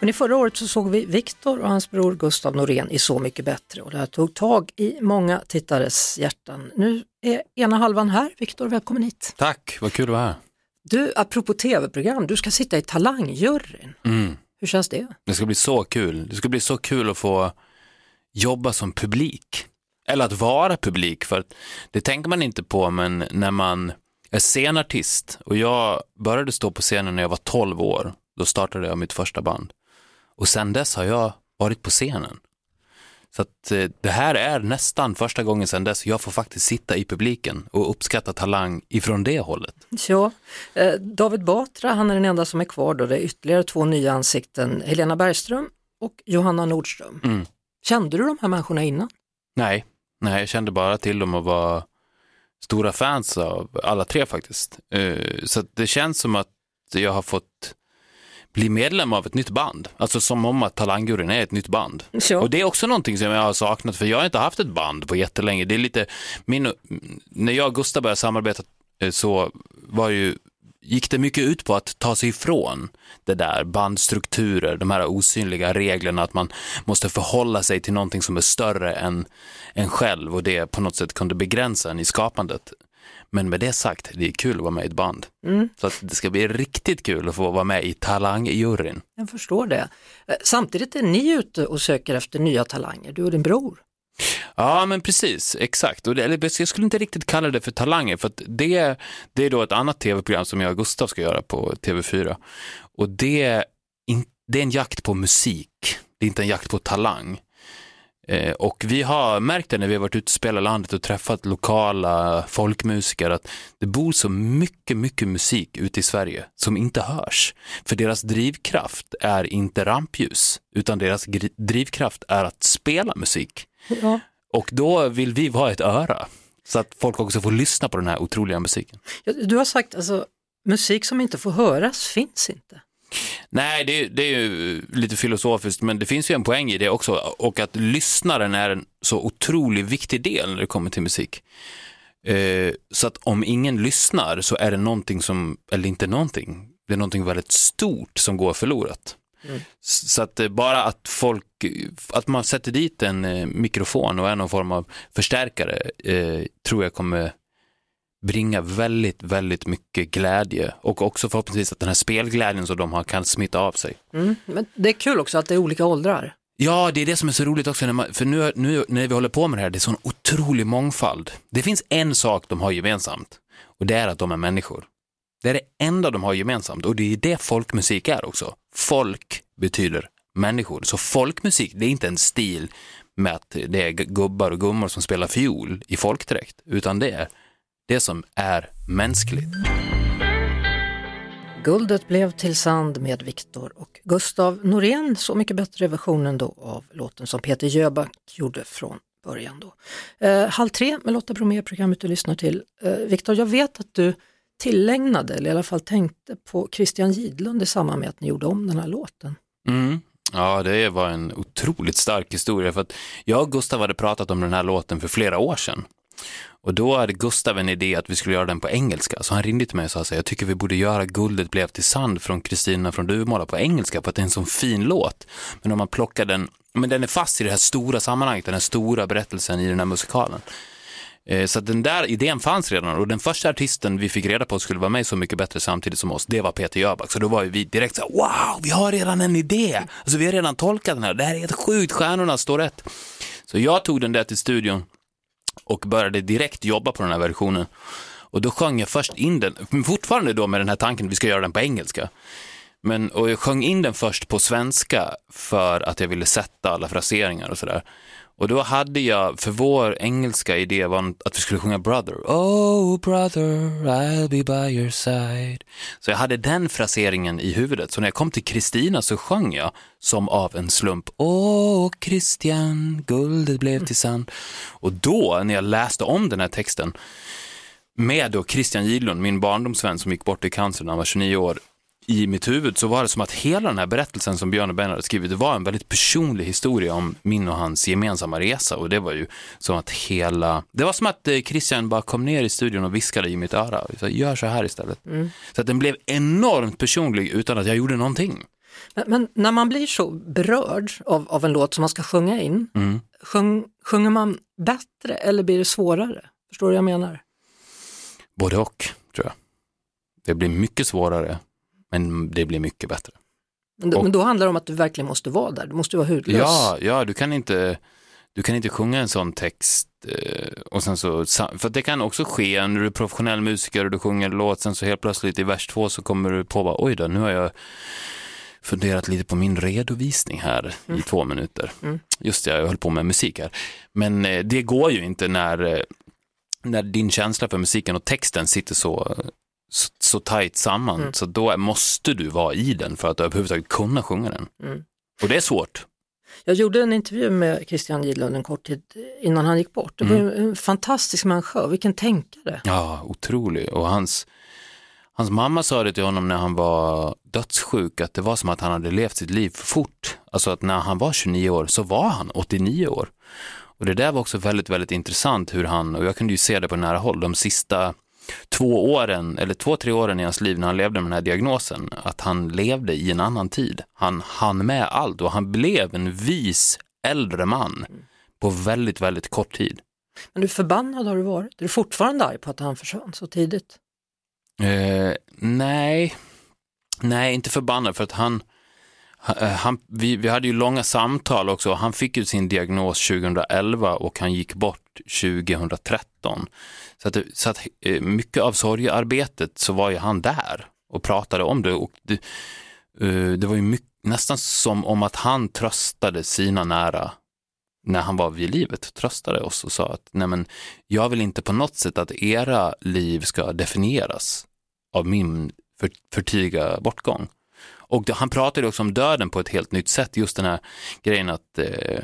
Men i förra året så såg vi Viktor och hans bror Gustav Norén i Så mycket bättre och det här tog tag i många tittares hjärtan. Nu är ena halvan här. Viktor, välkommen hit. Tack, vad kul att vara här. Du, apropå tv-program, du ska sitta i Talangjuryn. Mm. Hur känns det? Det ska bli så kul. Det ska bli så kul att få jobba som publik. Eller att vara publik, för det tänker man inte på, men när man är scenartist och jag började stå på scenen när jag var 12 år, då startade jag mitt första band. Och sen dess har jag varit på scenen. Så att eh, det här är nästan första gången sen dess jag får faktiskt sitta i publiken och uppskatta talang ifrån det hållet. Ja, eh, David Batra, han är den enda som är kvar då. Det är ytterligare två nya ansikten, Helena Bergström och Johanna Nordström. Mm. Kände du de här människorna innan? Nej, nej, jag kände bara till dem och var stora fans av alla tre faktiskt. Eh, Så det känns som att jag har fått bli medlem av ett nytt band. Alltså som om att Talangjuryn är ett nytt band. Ja. Och det är också någonting som jag har saknat, för jag har inte haft ett band på jättelänge. Det är lite, min, när jag och Gustav började samarbeta eh, så var ju, gick det mycket ut på att ta sig ifrån det där bandstrukturer, de här osynliga reglerna, att man måste förhålla sig till någonting som är större än en själv och det på något sätt kunde begränsa en i skapandet. Men med det sagt, det är kul att vara med i ett band. Mm. Så att det ska bli riktigt kul att få vara med i Talangjuryn. Jag förstår det. Eh, Samtidigt är ni ute och söker efter nya talanger, du och din bror. Ja, men precis, exakt. Och det, jag skulle inte riktigt kalla det för talanger, för det, det är då ett annat tv-program som jag och Gustav ska göra på TV4. Och det, det är en jakt på musik, det är inte en jakt på talang. Eh, och vi har märkt det när vi har varit ute och spelat landet och träffat lokala folkmusiker att det bor så mycket, mycket musik ute i Sverige som inte hörs. För deras drivkraft är inte rampljus, utan deras drivkraft är att spela musik. Ja. Och då vill vi vara ett öra, så att folk också får lyssna på den här otroliga musiken. Du har sagt alltså, musik som inte får höras finns inte. Nej, det, det är ju lite filosofiskt, men det finns ju en poäng i det också. Och att lyssnaren är en så otroligt viktig del när det kommer till musik. Eh, så att om ingen lyssnar så är det någonting som, eller inte någonting, det är någonting väldigt stort som går förlorat. S- Så att eh, bara att folk, att man sätter dit en eh, mikrofon och är någon form av förstärkare eh, tror jag kommer bringa väldigt, väldigt mycket glädje och också förhoppningsvis att den här spelglädjen som de har kan smitta av sig. Mm. Men det är kul också att det är olika åldrar. Ja, det är det som är så roligt också, när man, för nu, nu när vi håller på med det här, det är sån otrolig mångfald. Det finns en sak de har gemensamt och det är att de är människor. Det är det enda de har gemensamt och det är det folkmusik är också. Folk betyder människor, så folkmusik det är inte en stil med att det är gubbar och gummor som spelar fiol i folkdräkt, utan det är det som är mänskligt. Guldet blev till sand med Viktor och Gustav Norén, så mycket bättre versionen då av låten som Peter Jöback gjorde från början. Då. Eh, halv tre med Lotta Bromé, programmet du lyssnar till. Eh, Viktor, jag vet att du tillägnade, eller i alla fall tänkte på Christian Gidlund i samband med att ni gjorde om den här låten. Mm. Ja, det var en otroligt stark historia för att jag och Gustav hade pratat om den här låten för flera år sedan. Och då hade Gustav en idé att vi skulle göra den på engelska, så han ringde till mig och sa så här, jag tycker vi borde göra Guldet blev till sand från Kristina från Duvemåla på engelska för att det är en sån fin låt. Men om man plockar den, men den är fast i det här stora sammanhanget, den här stora berättelsen i den här musikalen. Eh, så att den där idén fanns redan och den första artisten vi fick reda på skulle vara med Så mycket bättre samtidigt som oss, det var Peter Jöback. Så då var ju vi direkt så här, wow, vi har redan en idé. Alltså vi har redan tolkat den här, det här är helt sjukt, stjärnorna står rätt. Så jag tog den där till studion och började direkt jobba på den här versionen. Och då sjöng jag först in den, men fortfarande då med den här tanken att vi ska göra den på engelska. Men, och jag sjöng in den först på svenska för att jag ville sätta alla fraseringar och sådär. Och då hade jag, för vår engelska idé var att vi skulle sjunga Brother. Oh brother, I'll be by your side. Så jag hade den fraseringen i huvudet. Så när jag kom till Kristina så sjöng jag som av en slump. Åh Christian, guldet blev till sand. Och då, när jag läste om den här texten, med då Christian Gidlund, min barndomsvän som gick bort i cancer när han var 29 år, i mitt huvud så var det som att hela den här berättelsen som Björn och Ben hade skrivit, det var en väldigt personlig historia om min och hans gemensamma resa och det var ju som att hela, det var som att eh, Christian bara kom ner i studion och viskade i mitt öra, så, gör så här istället. Mm. Så att den blev enormt personlig utan att jag gjorde någonting. Men, men när man blir så berörd av, av, en låt som man ska sjunga in, mm. sjung, sjunger man bättre eller blir det svårare? Förstår du vad jag menar? Både och, tror jag. Det blir mycket svårare men det blir mycket bättre. Men då, och, men då handlar det om att du verkligen måste vara där, du måste vara hudlös. Ja, ja du, kan inte, du kan inte sjunga en sån text eh, och sen så, för det kan också ske när du är professionell musiker och du sjunger låt, sen så helt plötsligt i vers två så kommer du på, bara, oj då, nu har jag funderat lite på min redovisning här mm. i två minuter. Mm. Just det, jag höll på med musik här. Men eh, det går ju inte när, eh, när din känsla för musiken och texten sitter så så, tajt samman, mm. så då måste du vara i den för att överhuvudtaget kunna sjunga den. Mm. Och det är svårt. Jag gjorde en intervju med Christian Gidlund en kort tid innan han gick bort. Det var mm. en fantastisk människa, vilken tänkare. Ja, otrolig. Och hans, hans mamma sa det till honom när han var dödssjuk, att det var som att han hade levt sitt liv för fort. Alltså att när han var 29 år så var han 89 år. Och det där var också väldigt, väldigt intressant hur han, och jag kunde ju se det på nära håll, de sista två åren, eller två, tre åren i hans liv när han levde med den här diagnosen, att han levde i en annan tid. Han hann med allt och han blev en vis äldre man på väldigt, väldigt kort tid. Men du förbannad har du varit? Är du fortfarande arg på att han försvann så tidigt? Eh, nej, nej inte förbannad för att han, Eh, han, vi, vi hade ju långa samtal också. Han fick ju sin diagnos 2011 och han gick bort 2013. Så att, så att eh, mycket av sorgearbetet så var ju han där och pratade om det. Och det, eh, det var ju mycket, nästan som om att han tröstade sina nära när han var vid livet, tröstade oss och sa att nej men, jag vill inte på något sätt att era liv ska definieras av min för, förtiga bortgång. Och det, han pratade också om döden på ett helt nytt sätt, just den här grejen att eh,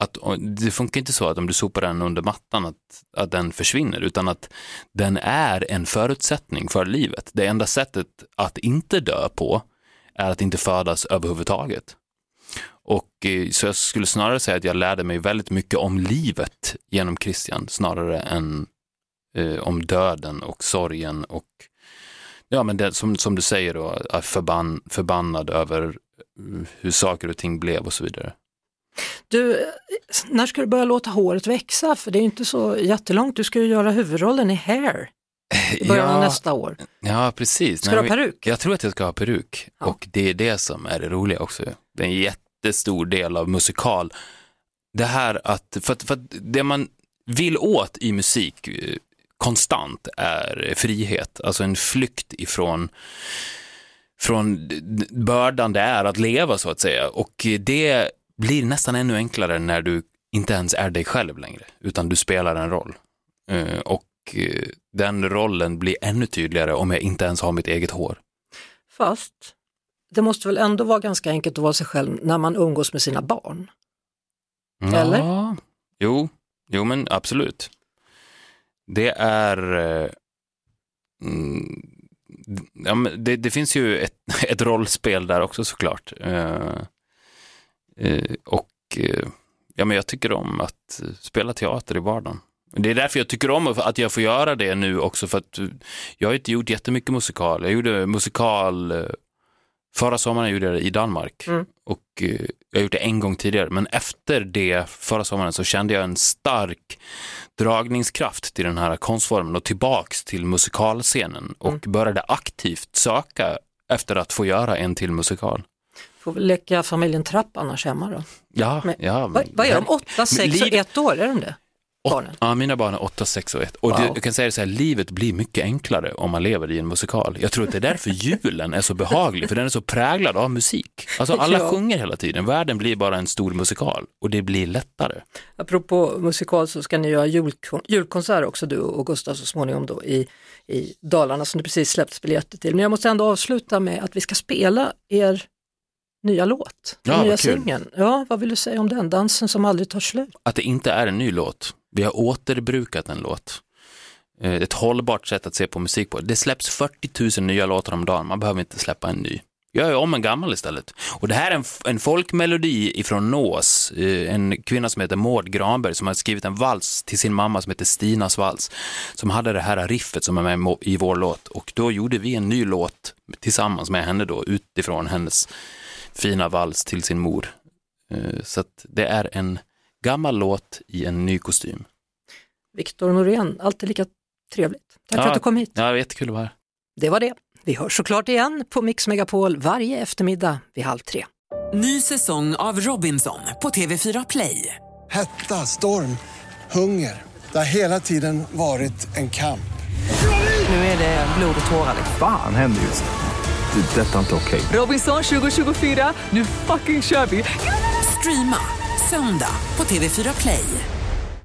att det funkar inte så att om du sopar den under mattan att, att den försvinner, utan att den är en förutsättning för livet. Det enda sättet att inte dö på är att inte födas överhuvudtaget. Och eh, så jag skulle snarare säga att jag lärde mig väldigt mycket om livet genom Christian, snarare än eh, om döden och sorgen och ja, men det, som, som du säger då, förbann, förbannad över eh, hur saker och ting blev och så vidare. Du, när ska du börja låta håret växa? För det är inte så jättelångt, du ska ju göra huvudrollen i Hair i början ja, av nästa år. Ja, precis. Ska du ha peruk? Jag tror att jag ska ha peruk ja. och det är det som är det roliga också. Det är en jättestor del av musikal. Det här att, för att, för att det man vill åt i musik eh, konstant är frihet, alltså en flykt ifrån från bördan det är att leva så att säga. Och det blir nästan ännu enklare när du inte ens är dig själv längre, utan du spelar en roll. Uh, och uh, den rollen blir ännu tydligare om jag inte ens har mitt eget hår. Fast det måste väl ändå vara ganska enkelt att vara sig själv när man umgås med sina barn? Ja, Eller? Jo, jo men absolut. Det är... Eh, mm, ja, men det, det, finns ju ett, ett rollspel där också såklart. Eh, eh, och eh, ja, men jag tycker om att spela teater i vardagen. Det är därför jag tycker om att jag får göra det nu också för att eh, jag har inte gjort jättemycket musikal. Jag gjorde musikal Förra sommaren gjorde jag det i Danmark mm och jag har gjort det en gång tidigare, men efter det förra sommaren så kände jag en stark dragningskraft till den här konstformen och tillbaks till musikalscenen och mm. började aktivt söka efter att få göra en till musikal. Får väl leka familjen Trapp annars hemma då. Ja, Men, ja. Vad, vad är de, åtta, sex och ett år, är de det? Barnen? Ja, mina barn är 8, 6 och 1. Och Wow. det, jag kan säga det så här, livet blir mycket enklare om man lever i en musikal. Jag tror att det är därför julen är så behaglig, för den är så präglad av musik. Alltså alla Ja. sjunger hela tiden, världen blir bara en stor musikal och det blir lättare. Apropå musikal så ska ni göra julkon- julkonsert också du och Gustav så småningom då i, i Dalarna som det precis släppts biljetter till. Men jag måste ändå avsluta med att vi ska spela er nya låt, den Ja, nya singeln. Ja, vad vill du säga om den? Dansen som aldrig tar slut. Att det inte är en ny låt, vi har återbrukat en låt. Eh, ett hållbart sätt att se på musik på. Det släpps 40 000 nya låtar om dagen, man behöver inte släppa en ny. Gör om en gammal istället. Och det här är en, en folkmelodi ifrån Nås, eh, en kvinna som heter Maud Granberg som har skrivit en vals till sin mamma som heter Stinas vals, som hade det här riffet som är med i vår låt. Och då gjorde vi en ny låt tillsammans med henne då, utifrån hennes fina vals till sin mor. Eh, så att det är en gammal låt i en ny kostym. Viktor Norén, alltid lika trevligt. Tack för Ja. att du kom hit. Ja, jättekul att vara här. Det var det. Vi hörs såklart igen på Mix Megapol varje eftermiddag vid halv tre. Ny säsong av Robinson på TV4 Play. Hetta, storm, hunger. Det har hela tiden varit en kamp. Nu är det blod och tårar. Fan händer just det. Det är detta inte okej. Robinson 2024, nu fucking kör vi! Streama söndag på TV4 Play.